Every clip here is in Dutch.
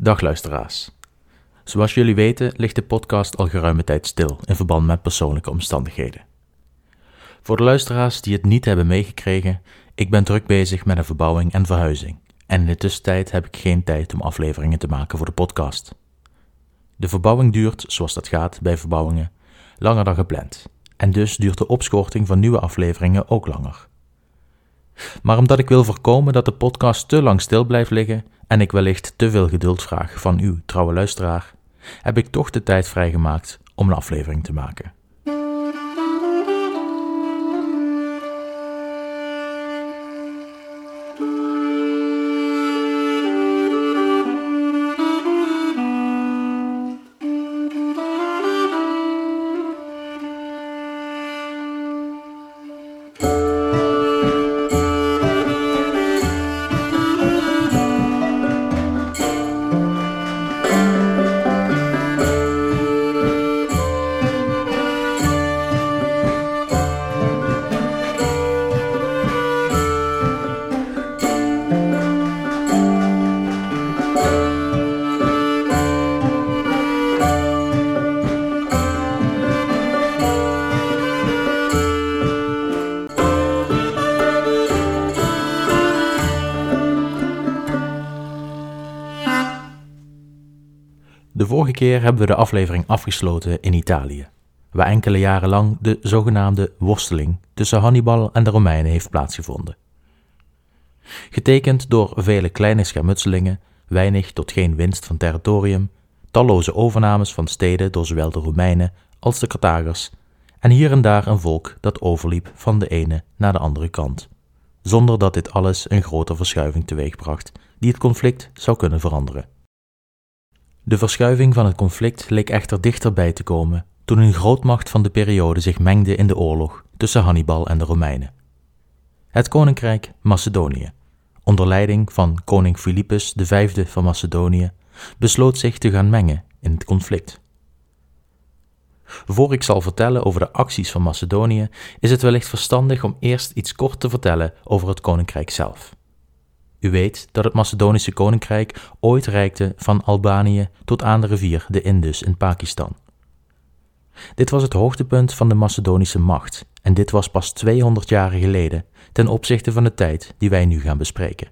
Dag luisteraars. Zoals jullie weten ligt de podcast al geruime tijd stil in verband met persoonlijke omstandigheden. Voor de luisteraars die het niet hebben meegekregen, ik ben druk bezig met een verbouwing en verhuizing en in de tussentijd heb ik geen tijd om afleveringen te maken voor de podcast. De verbouwing duurt, zoals dat gaat bij verbouwingen, langer dan gepland en dus duurt de opschorting van nieuwe afleveringen ook langer. Maar omdat ik wil voorkomen dat de podcast te lang stil blijft liggen en ik wellicht te veel geduld vraag van u, trouwe luisteraar, heb ik toch de tijd vrijgemaakt om een aflevering te maken. Keer hebben we de aflevering afgesloten in Italië, waar enkele jaren lang de zogenaamde worsteling tussen Hannibal en de Romeinen heeft plaatsgevonden. Getekend door vele kleine schermutselingen, weinig tot geen winst van territorium, talloze overnames van steden door zowel de Romeinen als de Carthagers en hier en daar een volk dat overliep van de ene naar de andere kant, zonder dat dit alles een grote verschuiving teweegbracht die het conflict zou kunnen veranderen. De verschuiving van het conflict leek echter dichterbij te komen toen een grootmacht van de periode zich mengde in de oorlog tussen Hannibal en de Romeinen. Het koninkrijk Macedonië, onder leiding van koning Philippus V van Macedonië, besloot zich te gaan mengen in het conflict. Voor ik zal vertellen over de acties van Macedonië, is het wellicht verstandig om eerst iets kort te vertellen over het koninkrijk zelf. U weet dat het Macedonische koninkrijk ooit reikte van Albanië tot aan de rivier de Indus in Pakistan. Dit was het hoogtepunt van de Macedonische macht en dit was pas 200 jaren geleden ten opzichte van de tijd die wij nu gaan bespreken.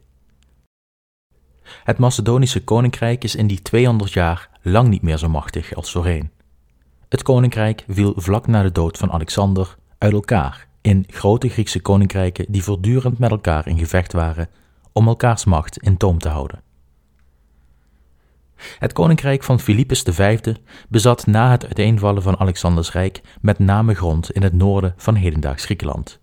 Het Macedonische koninkrijk is in die 200 jaar lang niet meer zo machtig als voorheen. Het koninkrijk viel vlak na de dood van Alexander uit elkaar in grote Griekse koninkrijken die voortdurend met elkaar in gevecht waren om elkaars macht in toom te houden. Het koninkrijk van Philippus V bezat na het uiteenvallen van Alexanders rijk met name grond in het noorden van hedendaags Griekenland.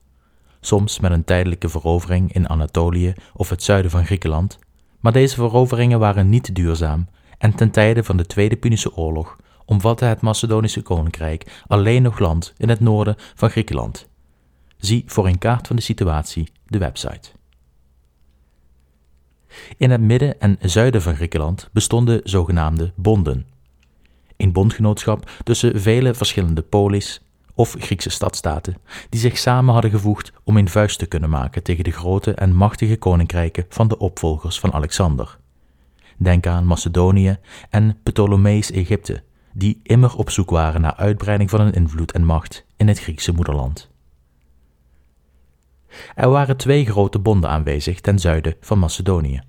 Soms met een tijdelijke verovering in Anatolië of het zuiden van Griekenland, maar deze veroveringen waren niet duurzaam en ten tijde van de Tweede Punische Oorlog omvatte het Macedonische koninkrijk alleen nog land in het noorden van Griekenland. Zie voor een kaart van de situatie de website. In het midden en zuiden van Griekenland bestonden zogenaamde bonden. Een bondgenootschap tussen vele verschillende polis of Griekse stadstaten die zich samen hadden gevoegd om een vuist te kunnen maken tegen de grote en machtige koninkrijken van de opvolgers van Alexander. Denk aan Macedonië en Ptolemees Egypte, die immer op zoek waren naar uitbreiding van hun invloed en macht in het Griekse moederland. Er waren twee grote bonden aanwezig ten zuiden van Macedonië.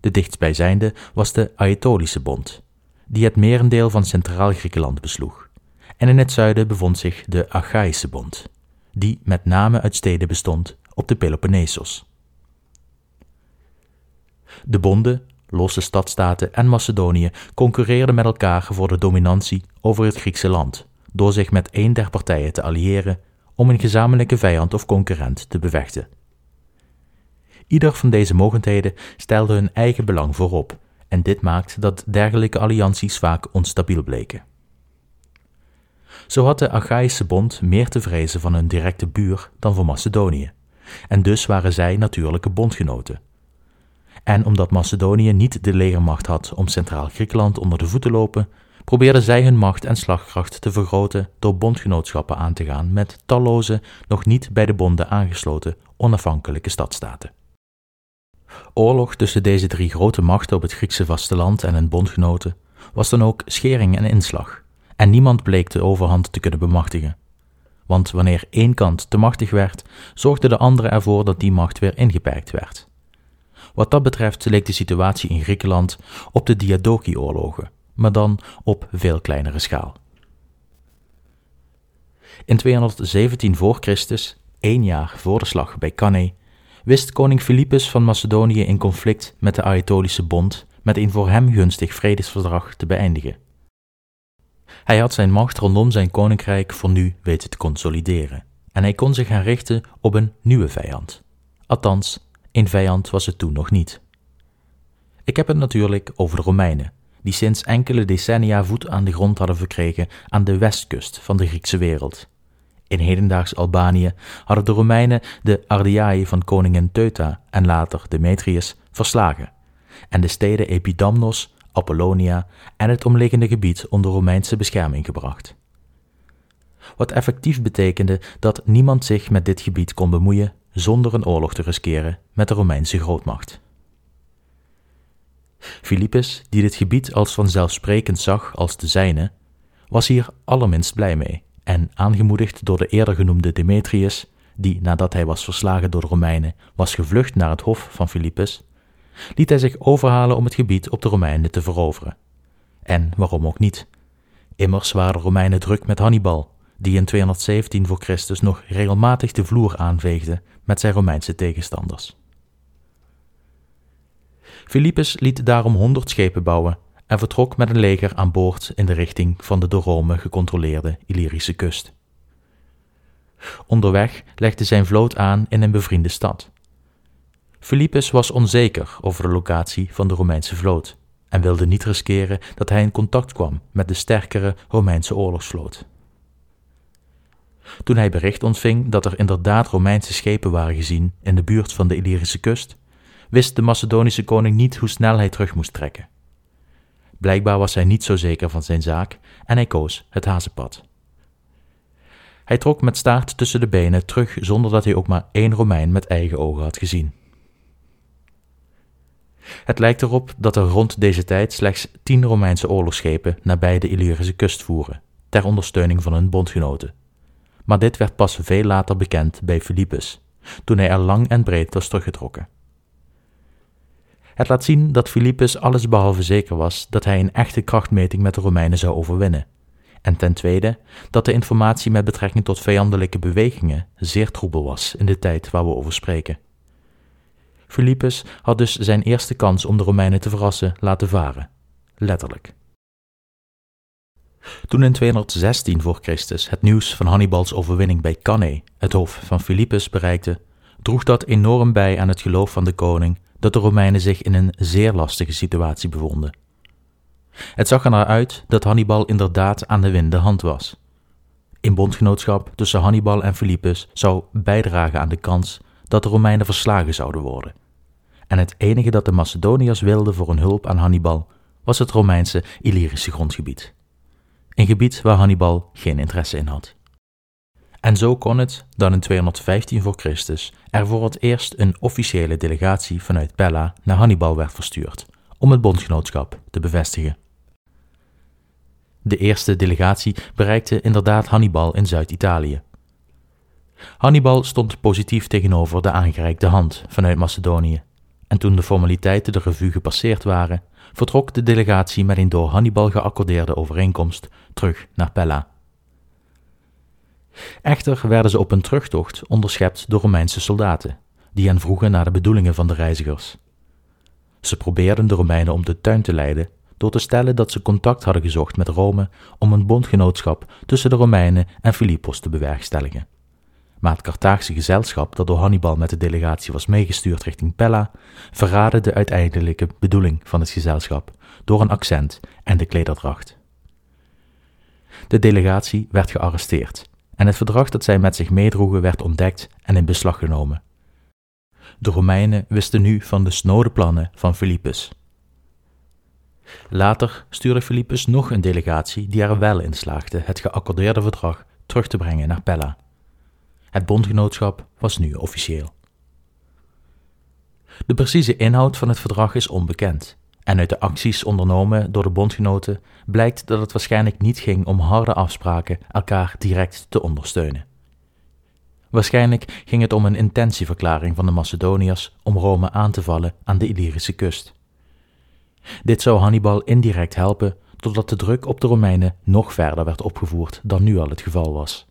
De dichtstbijzijnde was de Aetolische Bond, die het merendeel van Centraal Griekenland besloeg. En in het zuiden bevond zich de Achaïsche Bond, die met name uit steden bestond op de Peloponnesos. De bonden, losse stadstaten en Macedonië concurreerden met elkaar voor de dominantie over het Griekse land, door zich met één der partijen te alliëren om een gezamenlijke vijand of concurrent te bevechten. Ieder van deze mogendheden stelde hun eigen belang voorop, en dit maakt dat dergelijke allianties vaak onstabiel bleken. Zo had de Achaïsche bond meer te vrezen van hun directe buur dan van Macedonië, en dus waren zij natuurlijke bondgenoten. En omdat Macedonië niet de legermacht had om Centraal Griekenland onder de voet te lopen, probeerden zij hun macht en slagkracht te vergroten door bondgenootschappen aan te gaan met talloze, nog niet bij de bonden aangesloten onafhankelijke stadstaten. Oorlog tussen deze drie grote machten op het Griekse vasteland en hun bondgenoten was dan ook schering en inslag, en niemand bleek de overhand te kunnen bemachtigen. Want wanneer één kant te machtig werd, zorgde de andere ervoor dat die macht weer ingeperkt werd. Wat dat betreft leek de situatie in Griekenland op de Diadochi-oorlogen, maar dan op veel kleinere schaal. In 217 voor Christus, één jaar voor de slag bij Cannae, wist koning Philippus van Macedonië in conflict met de Aetolische Bond met een voor hem gunstig vredesverdrag te beëindigen. Hij had zijn macht rondom zijn koninkrijk voor nu weten te consolideren en hij kon zich gaan richten op een nieuwe vijand. Althans, een vijand was het toen nog niet. Ik heb het natuurlijk over de Romeinen, die sinds enkele decennia voet aan de grond hadden verkregen aan de westkust van de Griekse wereld. In hedendaags Albanië hadden de Romeinen de Ardeaei van koningin Teuta en later Demetrius verslagen en de steden Epidamnos, Apollonia en het omliggende gebied onder Romeinse bescherming gebracht. Wat effectief betekende dat niemand zich met dit gebied kon bemoeien zonder een oorlog te riskeren met de Romeinse grootmacht. Philippus, die dit gebied als vanzelfsprekend zag als de zijne, was hier allerminst blij mee en aangemoedigd door de eerder genoemde Demetrius, die nadat hij was verslagen door de Romeinen was gevlucht naar het hof van Philippus, liet hij zich overhalen om het gebied op de Romeinen te veroveren. En waarom ook niet? Immers waren de Romeinen druk met Hannibal, die in 217 voor Christus nog regelmatig de vloer aanveegde met zijn Romeinse tegenstanders. Philippus liet daarom honderd schepen bouwen en vertrok met een leger aan boord in de richting van de door Rome gecontroleerde Illyrische kust. Onderweg legde zijn vloot aan in een bevriende stad. Philippus was onzeker over de locatie van de Romeinse vloot en wilde niet riskeren dat hij in contact kwam met de sterkere Romeinse oorlogsvloot. Toen hij bericht ontving dat er inderdaad Romeinse schepen waren gezien in de buurt van de Illyrische kust, wist de Macedonische koning niet hoe snel hij terug moest trekken. Blijkbaar was hij niet zo zeker van zijn zaak en hij koos het hazenpad. Hij trok met staart tussen de benen terug zonder dat hij ook maar één Romein met eigen ogen had gezien. Het lijkt erop dat er rond deze tijd slechts tien Romeinse oorlogsschepen nabij de Illyrische kust voeren, ter ondersteuning van hun bondgenoten. Maar dit werd pas veel later bekend bij Philippus, toen hij er lang en breed was teruggetrokken. Het laat zien dat Philippus allesbehalve zeker was dat hij een echte krachtmeting met de Romeinen zou overwinnen. En ten tweede dat de informatie met betrekking tot vijandelijke bewegingen zeer troebel was in de tijd waar we over spreken. Philippus had dus zijn eerste kans om de Romeinen te verrassen laten varen. Letterlijk. Toen in 216 voor Christus het nieuws van Hannibals overwinning bij Cannae, het hof van Philippus, bereikte, droeg dat enorm bij aan het geloof van de koning dat de Romeinen zich in een zeer lastige situatie bevonden. Het zag er naar uit dat Hannibal inderdaad aan de winnende hand was. In bondgenootschap tussen Hannibal en Philippus zou bijdragen aan de kans dat de Romeinen verslagen zouden worden. En het enige dat de Macedoniërs wilden voor hun hulp aan Hannibal was het Romeinse Illyrische grondgebied. Een gebied waar Hannibal geen interesse in had. En zo kon het dat in 215 voor Christus er voor het eerst een officiële delegatie vanuit Pella naar Hannibal werd verstuurd om het bondgenootschap te bevestigen. De eerste delegatie bereikte inderdaad Hannibal in Zuid-Italië. Hannibal stond positief tegenover de aangereikte hand vanuit Macedonië, en toen de formaliteiten de revue gepasseerd waren, vertrok de delegatie met een door Hannibal geaccordeerde overeenkomst terug naar Pella. Echter werden ze op hun terugtocht onderschept door Romeinse soldaten, die hen vroegen naar de bedoelingen van de reizigers. Ze probeerden de Romeinen om de tuin te leiden door te stellen dat ze contact hadden gezocht met Rome om een bondgenootschap tussen de Romeinen en Philippos te bewerkstelligen. Maar het Carthaagse gezelschap dat door Hannibal met de delegatie was meegestuurd richting Pella, verraadde de uiteindelijke bedoeling van het gezelschap door een accent en de klederdracht. De delegatie werd gearresteerd en het verdrag dat zij met zich meedroegen werd ontdekt en in beslag genomen. De Romeinen wisten nu van de snode plannen van Philippus. Later stuurde Philippus nog een delegatie die er wel in slaagde het geaccordeerde verdrag terug te brengen naar Pella. Het bondgenootschap was nu officieel. De precieze inhoud van het verdrag is onbekend. En uit de acties ondernomen door de bondgenoten blijkt dat het waarschijnlijk niet ging om harde afspraken elkaar direct te ondersteunen. Waarschijnlijk ging het om een intentieverklaring van de Macedoniërs om Rome aan te vallen aan de Illyrische kust. Dit zou Hannibal indirect helpen totdat de druk op de Romeinen nog verder werd opgevoerd dan nu al het geval was.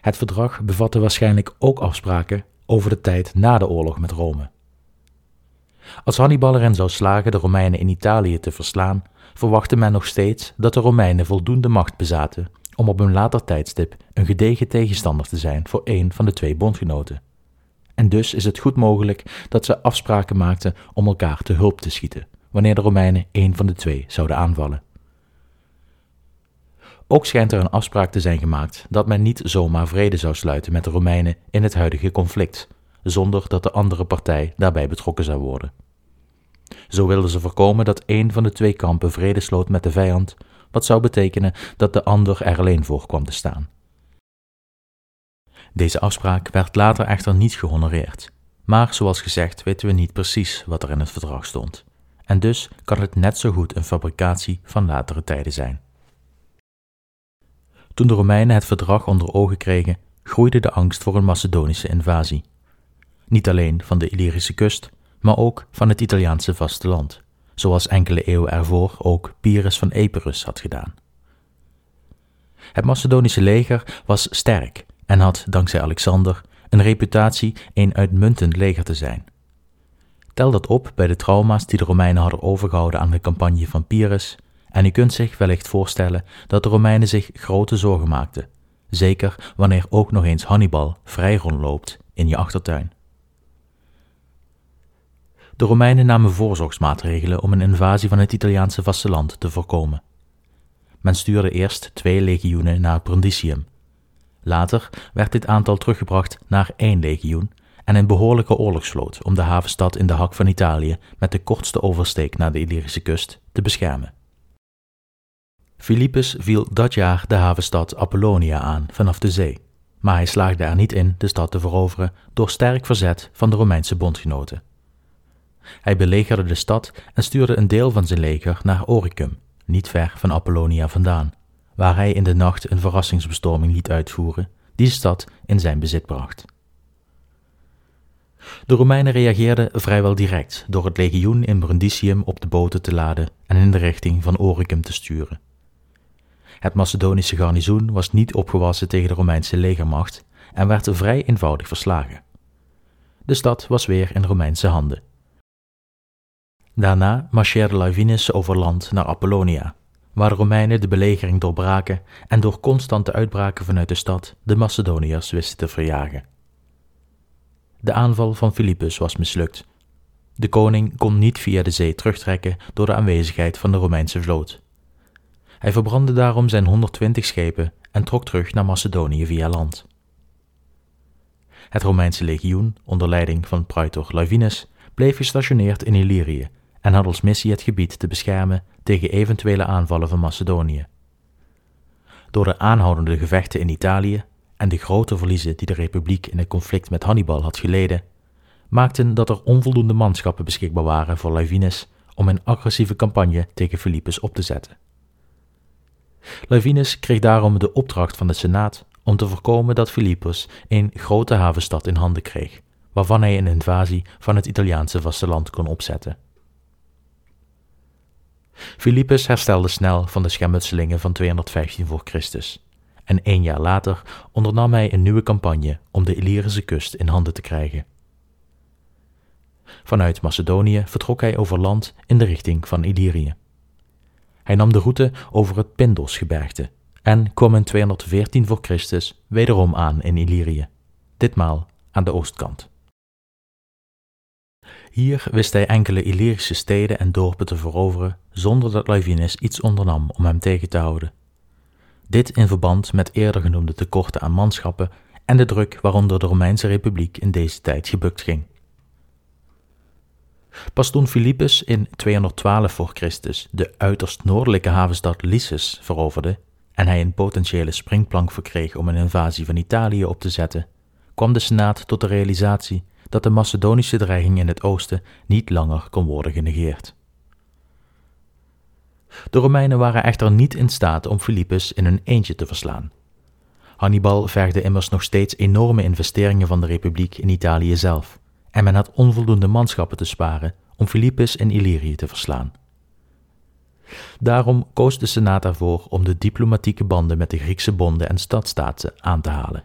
Het verdrag bevatte waarschijnlijk ook afspraken over de tijd na de oorlog met Rome. Als Hannibal erin zou slagen de Romeinen in Italië te verslaan, verwachtte men nog steeds dat de Romeinen voldoende macht bezaten om op een later tijdstip een gedegen tegenstander te zijn voor een van de twee bondgenoten. En dus is het goed mogelijk dat ze afspraken maakten om elkaar te hulp te schieten, wanneer de Romeinen een van de twee zouden aanvallen. Ook schijnt er een afspraak te zijn gemaakt dat men niet zomaar vrede zou sluiten met de Romeinen in het huidige conflict, zonder dat de andere partij daarbij betrokken zou worden. Zo wilden ze voorkomen dat een van de twee kampen vrede sloot met de vijand, wat zou betekenen dat de ander er alleen voor kwam te staan. Deze afspraak werd later echter niet gehonoreerd, maar zoals gezegd weten we niet precies wat er in het verdrag stond, en dus kan het net zo goed een fabricatie van latere tijden zijn. Toen de Romeinen het verdrag onder ogen kregen, groeide de angst voor een Macedonische invasie. Niet alleen van de Illyrische kust, maar ook van het Italiaanse vasteland, zoals enkele eeuwen ervoor ook Pyrrhus van Epirus had gedaan. Het Macedonische leger was sterk en had, dankzij Alexander, een reputatie een uitmuntend leger te zijn. Tel dat op bij de trauma's die de Romeinen hadden overgehouden aan de campagne van Pyrrhus, en u kunt zich wellicht voorstellen dat de Romeinen zich grote zorgen maakten, zeker wanneer ook nog eens Hannibal vrij rondloopt in je achtertuin. De Romeinen namen voorzorgsmaatregelen om een invasie van het Italiaanse vasteland te voorkomen. Men stuurde eerst twee legioenen naar Brundisium. Later werd dit aantal teruggebracht naar één legioen en een behoorlijke oorlogsvloot om de havenstad in de hak van Italië met de kortste oversteek naar de Illyrische kust te beschermen. Philippus viel dat jaar de havenstad Apollonia aan vanaf de zee, maar hij slaagde er niet in de stad te veroveren door sterk verzet van de Romeinse bondgenoten. Hij belegerde de stad en stuurde een deel van zijn leger naar Oricum, niet ver van Apollonia vandaan, waar hij in de nacht een verrassingsbestorming liet uitvoeren die de stad in zijn bezit bracht. De Romeinen reageerden vrijwel direct door het legioen in Brundisium op de boten te laden en in de richting van Oricum te sturen. Het Macedonische garnizoen was niet opgewassen tegen de Romeinse legermacht en werd vrij eenvoudig verslagen. De stad was weer in Romeinse handen. Daarna marcheerde Laevinus over land naar Apollonia, waar de Romeinen de belegering doorbraken en door constante uitbraken vanuit de stad de Macedoniërs wisten te verjagen. De aanval van Philippus was mislukt. De koning kon niet via de zee terugtrekken door de aanwezigheid van de Romeinse vloot. Hij verbrandde daarom zijn 120 schepen en trok terug naar Macedonië via land. Het Romeinse legioen, onder leiding van praetor Laevinus, bleef gestationeerd in Illyrië en had als missie het gebied te beschermen tegen eventuele aanvallen van Macedonië. Door de aanhoudende gevechten in Italië en de grote verliezen die de Republiek in het conflict met Hannibal had geleden, maakten dat er onvoldoende manschappen beschikbaar waren voor Laevinus om een agressieve campagne tegen Philippus op te zetten. Laevinus kreeg daarom de opdracht van de Senaat om te voorkomen dat Philippus een grote havenstad in handen kreeg, waarvan hij een invasie van het Italiaanse vasteland kon opzetten. Philippus herstelde snel van de schermutselingen van 215 voor Christus. En één jaar later ondernam hij een nieuwe campagne om de Illyrische kust in handen te krijgen. Vanuit Macedonië vertrok hij over land in de richting van Illyrië. Hij nam de route over het Pindosgebergte en kwam in 214 voor Christus wederom aan in Illyrië, ditmaal aan de oostkant. Hier wist hij enkele Illyrische steden en dorpen te veroveren zonder dat Laevinus iets ondernam om hem tegen te houden. Dit in verband met eerder genoemde tekorten aan manschappen en de druk waaronder de Romeinse Republiek in deze tijd gebukt ging. Pas toen Philippus in 212 voor Christus de uiterst noordelijke havenstad Lysus veroverde en hij een potentiële springplank verkreeg om een invasie van Italië op te zetten, kwam de Senaat tot de realisatie dat de Macedonische dreiging in het oosten niet langer kon worden genegeerd. De Romeinen waren echter niet in staat om Philippus in hun eentje te verslaan. Hannibal vergde immers nog steeds enorme investeringen van de Republiek in Italië zelf, en men had onvoldoende manschappen te sparen om Philippus in Illyrië te verslaan. Daarom koos de Senaat ervoor om de diplomatieke banden met de Griekse bonden en stadstaten aan te halen.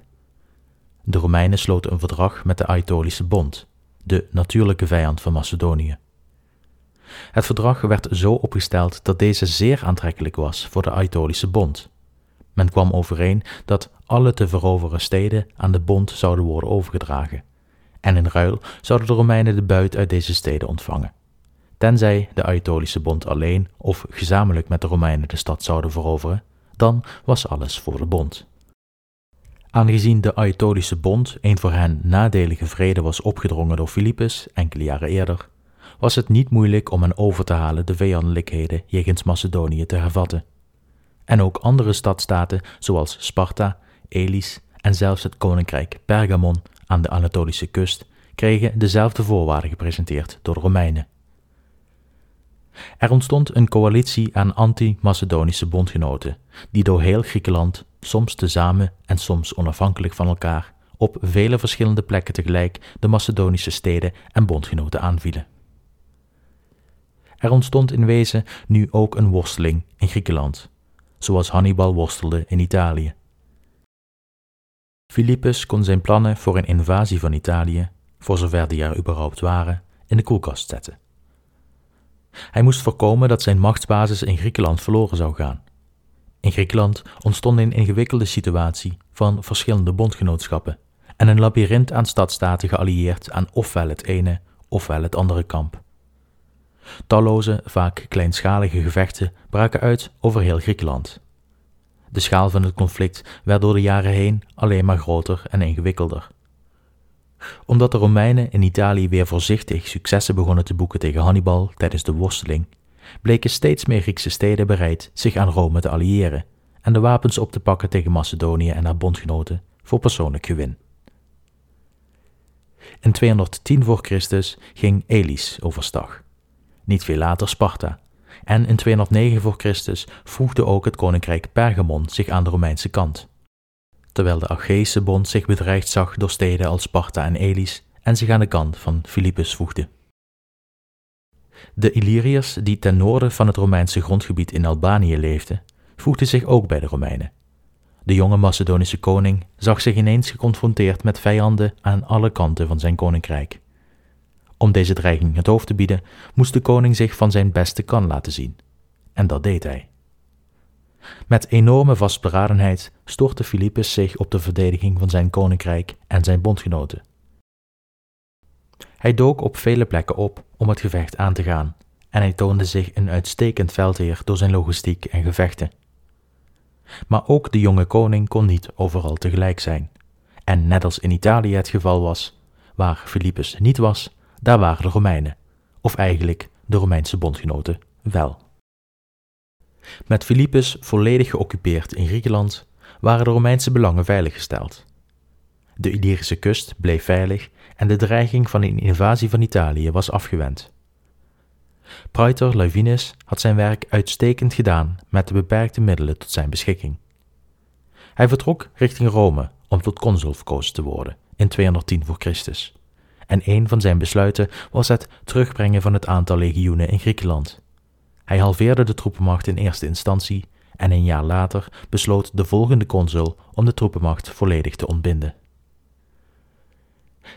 De Romeinen sloten een verdrag met de Aetolische Bond, de natuurlijke vijand van Macedonië. Het verdrag werd zo opgesteld dat deze zeer aantrekkelijk was voor de Aetolische Bond. Men kwam overeen dat alle te veroveren steden aan de bond zouden worden overgedragen, en in ruil zouden de Romeinen de buit uit deze steden ontvangen. Tenzij de Aetolische Bond alleen of gezamenlijk met de Romeinen de stad zouden veroveren, dan was alles voor de bond. Aangezien de Aetolische Bond een voor hen nadelige vrede was opgedrongen door Philippus enkele jaren eerder, was het niet moeilijk om hen over te halen de vijandelijkheden jegens Macedonië te hervatten. En ook andere stadstaten zoals Sparta, Elis en zelfs het koninkrijk Pergamon aan de Anatolische kust kregen dezelfde voorwaarden gepresenteerd door de Romeinen. Er ontstond een coalitie aan anti-Macedonische bondgenoten, die door heel Griekenland, soms tezamen en soms onafhankelijk van elkaar, op vele verschillende plekken tegelijk de Macedonische steden en bondgenoten aanvielen. Er ontstond in wezen nu ook een worsteling in Griekenland, zoals Hannibal worstelde in Italië. Philippus kon zijn plannen voor een invasie van Italië, voor zover die er überhaupt waren, in de koelkast zetten. Hij moest voorkomen dat zijn machtsbasis in Griekenland verloren zou gaan. In Griekenland ontstond een ingewikkelde situatie van verschillende bondgenootschappen en een labyrint aan stadstaten geallieerd aan ofwel het ene ofwel het andere kamp. Talloze, vaak kleinschalige gevechten braken uit over heel Griekenland. De schaal van het conflict werd door de jaren heen alleen maar groter en ingewikkelder. Omdat de Romeinen in Italië weer voorzichtig successen begonnen te boeken tegen Hannibal tijdens de worsteling, bleken steeds meer Griekse steden bereid zich aan Rome te alliëren en de wapens op te pakken tegen Macedonië en haar bondgenoten voor persoonlijk gewin. In 210 voor Christus ging Elis overstag niet veel later Sparta. En in 209 voor Christus voegde ook het koninkrijk Pergamon zich aan de Romeinse kant. Terwijl de Achaeese bond zich bedreigd zag door steden als Sparta en Elis en zich aan de kant van Philippus voegde. De Illyriërs, die ten noorden van het Romeinse grondgebied in Albanië leefden, voegden zich ook bij de Romeinen. De jonge Macedonische koning zag zich ineens geconfronteerd met vijanden aan alle kanten van zijn koninkrijk. Om deze dreiging het hoofd te bieden, moest de koning zich van zijn beste kan laten zien. En dat deed hij. Met enorme vastberadenheid stortte Philippus zich op de verdediging van zijn koninkrijk en zijn bondgenoten. Hij dook op vele plekken op om het gevecht aan te gaan, en hij toonde zich een uitstekend veldheer door zijn logistiek en gevechten. Maar ook de jonge koning kon niet overal tegelijk zijn, en net als in Italië het geval was, waar Philippus niet was, daar waren de Romeinen, of eigenlijk de Romeinse bondgenoten, wel. Met Philippus volledig geoccupeerd in Griekenland waren de Romeinse belangen veiliggesteld. De Illyrische kust bleef veilig en de dreiging van een invasie van Italië was afgewend. Praetor Laevinus had zijn werk uitstekend gedaan met de beperkte middelen tot zijn beschikking. Hij vertrok richting Rome om tot consul verkozen te worden in 210 voor Christus en een van zijn besluiten was het terugbrengen van het aantal legioenen in Griekenland. Hij halveerde de troepenmacht in eerste instantie en een jaar later besloot de volgende consul om de troepenmacht volledig te ontbinden.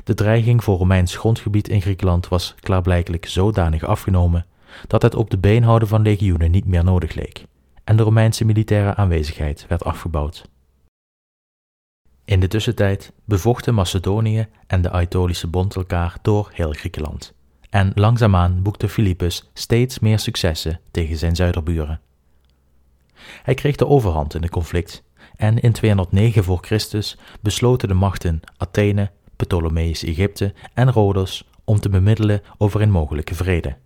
De dreiging voor Romeins grondgebied in Griekenland was klaarblijkelijk zodanig afgenomen dat het op de been houden van legioenen niet meer nodig leek en de Romeinse militaire aanwezigheid werd afgebouwd. In de tussentijd bevochten Macedonië en de Aetolische Bond elkaar door heel Griekenland. En langzaamaan boekte Philippus steeds meer successen tegen zijn zuiderburen. Hij kreeg de overhand in het conflict en in 209 voor Christus besloten de machten Athene, Ptolemeïs Egypte en Rhodos om te bemiddelen over een mogelijke vrede,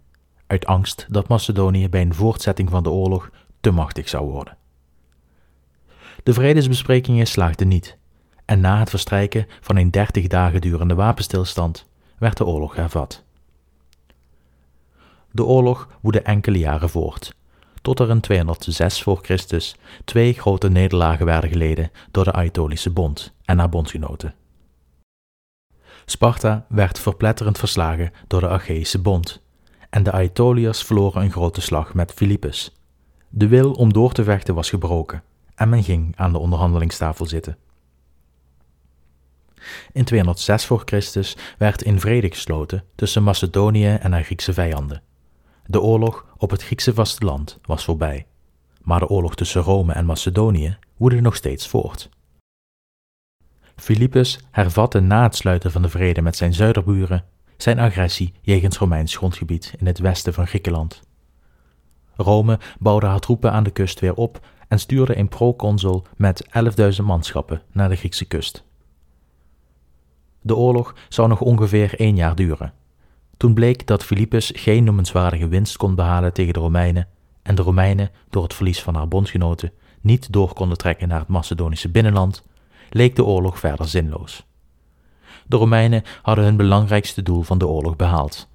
uit angst dat Macedonië bij een voortzetting van de oorlog te machtig zou worden. De vredesbesprekingen slaagden niet en na het verstrijken van een dertig dagen durende wapenstilstand werd de oorlog hervat. De oorlog woedde enkele jaren voort, tot er in 206 voor Christus twee grote nederlagen werden geleden door de Aetolische Bond en haar bondgenoten. Sparta werd verpletterend verslagen door de Achaïsche Bond en de Aetoliërs verloren een grote slag met Philippus. De wil om door te vechten was gebroken en men ging aan de onderhandelingstafel zitten. In 206 voor Christus werd in vrede gesloten tussen Macedonië en haar Griekse vijanden. De oorlog op het Griekse vasteland was voorbij, maar de oorlog tussen Rome en Macedonië woedde nog steeds voort. Philippus hervatte na het sluiten van de vrede met zijn zuiderburen zijn agressie jegens Romeins grondgebied in het westen van Griekenland. Rome bouwde haar troepen aan de kust weer op en stuurde een proconsul met 11.000 manschappen naar de Griekse kust. De oorlog zou nog ongeveer één jaar duren. Toen bleek dat Philippus geen noemenswaardige winst kon behalen tegen de Romeinen en de Romeinen, door het verlies van haar bondgenoten, niet door konden trekken naar het Macedonische binnenland, leek de oorlog verder zinloos. De Romeinen hadden hun belangrijkste doel van de oorlog behaald: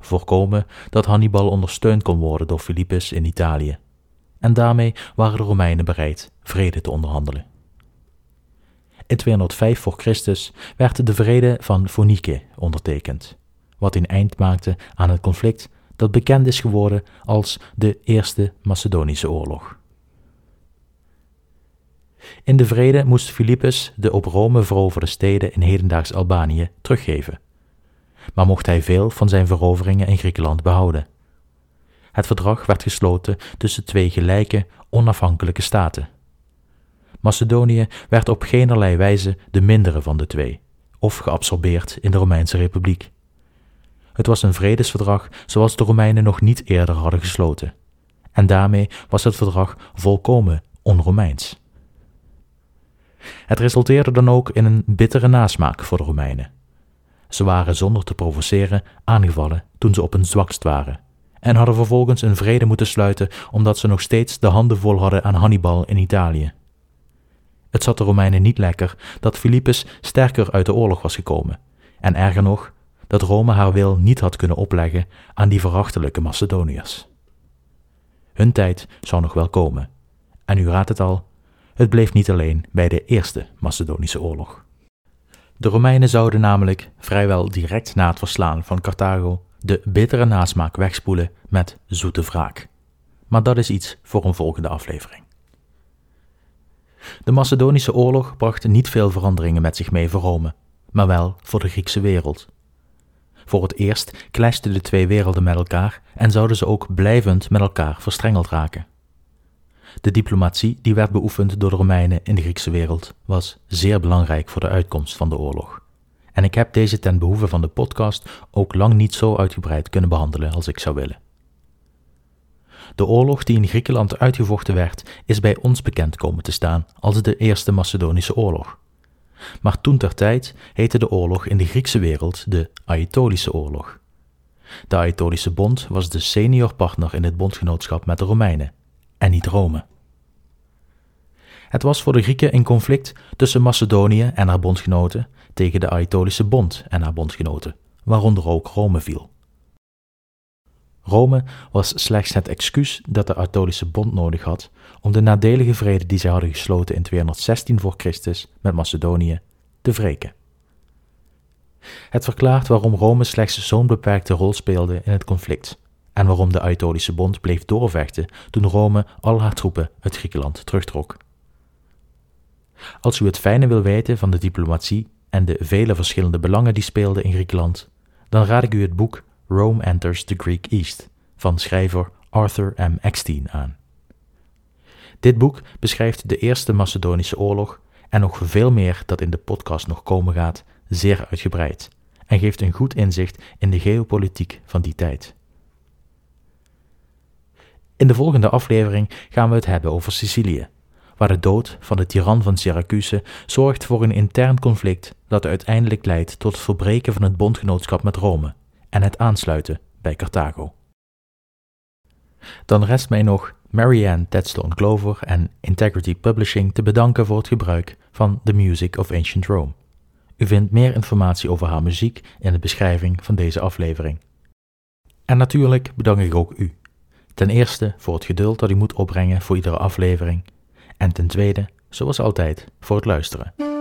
voorkomen dat Hannibal ondersteund kon worden door Philippus in Italië. En daarmee waren de Romeinen bereid vrede te onderhandelen. In 205 voor Christus werd de vrede van Fonike ondertekend, wat een eind maakte aan het conflict dat bekend is geworden als de Eerste Macedonische Oorlog. In de vrede moest Philippus de op Rome veroverde steden in hedendaags Albanië teruggeven, maar mocht hij veel van zijn veroveringen in Griekenland behouden. Het verdrag werd gesloten tussen twee gelijke, onafhankelijke staten. Macedonië werd op geenerlei wijze de mindere van de twee, of geabsorbeerd in de Romeinse Republiek. Het was een vredesverdrag zoals de Romeinen nog niet eerder hadden gesloten, en daarmee was het verdrag volkomen on-Romeins. Het resulteerde dan ook in een bittere nasmaak voor de Romeinen. Ze waren zonder te provoceren aangevallen toen ze op hun zwakst waren, en hadden vervolgens een vrede moeten sluiten omdat ze nog steeds de handen vol hadden aan Hannibal in Italië. Het zat de Romeinen niet lekker dat Philippus sterker uit de oorlog was gekomen, en erger nog, dat Rome haar wil niet had kunnen opleggen aan die verachtelijke Macedoniërs. Hun tijd zou nog wel komen, en u raadt het al, het bleef niet alleen bij de Eerste Macedonische Oorlog. De Romeinen zouden namelijk vrijwel direct na het verslaan van Carthago de bittere nasmaak wegspoelen met zoete wraak. Maar dat is iets voor een volgende aflevering. De Macedonische oorlog bracht niet veel veranderingen met zich mee voor Rome, maar wel voor de Griekse wereld. Voor het eerst clashten de twee werelden met elkaar en zouden ze ook blijvend met elkaar verstrengeld raken. De diplomatie die werd beoefend door de Romeinen in de Griekse wereld was zeer belangrijk voor de uitkomst van de oorlog. En ik heb deze ten behoeve van de podcast ook lang niet zo uitgebreid kunnen behandelen als ik zou willen. De oorlog die in Griekenland uitgevochten werd, is bij ons bekend komen te staan als de Eerste Macedonische Oorlog. Maar toen ter tijd heette de oorlog in de Griekse wereld de Aetolische Oorlog. De Aetolische Bond was de senior partner in het bondgenootschap met de Romeinen en niet Rome. Het was voor de Grieken een conflict tussen Macedonië en haar bondgenoten tegen de Aetolische Bond en haar bondgenoten, waaronder ook Rome viel. Rome was slechts het excuus dat de Aetolische Bond nodig had om de nadelige vrede die zij hadden gesloten in 216 voor Christus met Macedonië te wreken. Het verklaart waarom Rome slechts zo'n beperkte rol speelde in het conflict en waarom de Aetolische Bond bleef doorvechten toen Rome al haar troepen uit Griekenland terugtrok. Als u het fijne wil weten van de diplomatie en de vele verschillende belangen die speelden in Griekenland, dan raad ik u het boek Rome Enters the Greek East van schrijver Arthur M. Eckstein aan. Dit boek beschrijft de Eerste Macedonische Oorlog en nog veel meer dat in de podcast nog komen gaat, zeer uitgebreid en geeft een goed inzicht in de geopolitiek van die tijd. In de volgende aflevering gaan we het hebben over Sicilië, waar de dood van de tiran van Syracuse zorgt voor een intern conflict dat uiteindelijk leidt tot het verbreken van het bondgenootschap met Rome en het aansluiten bij Carthago. Dan rest mij nog Marianne Tedstone Glover en Integrity Publishing te bedanken voor het gebruik van The Music of Ancient Rome. U vindt meer informatie over haar muziek in de beschrijving van deze aflevering. En natuurlijk bedank ik ook u. Ten eerste voor het geduld dat u moet opbrengen voor iedere aflevering. En ten tweede, zoals altijd, voor het luisteren.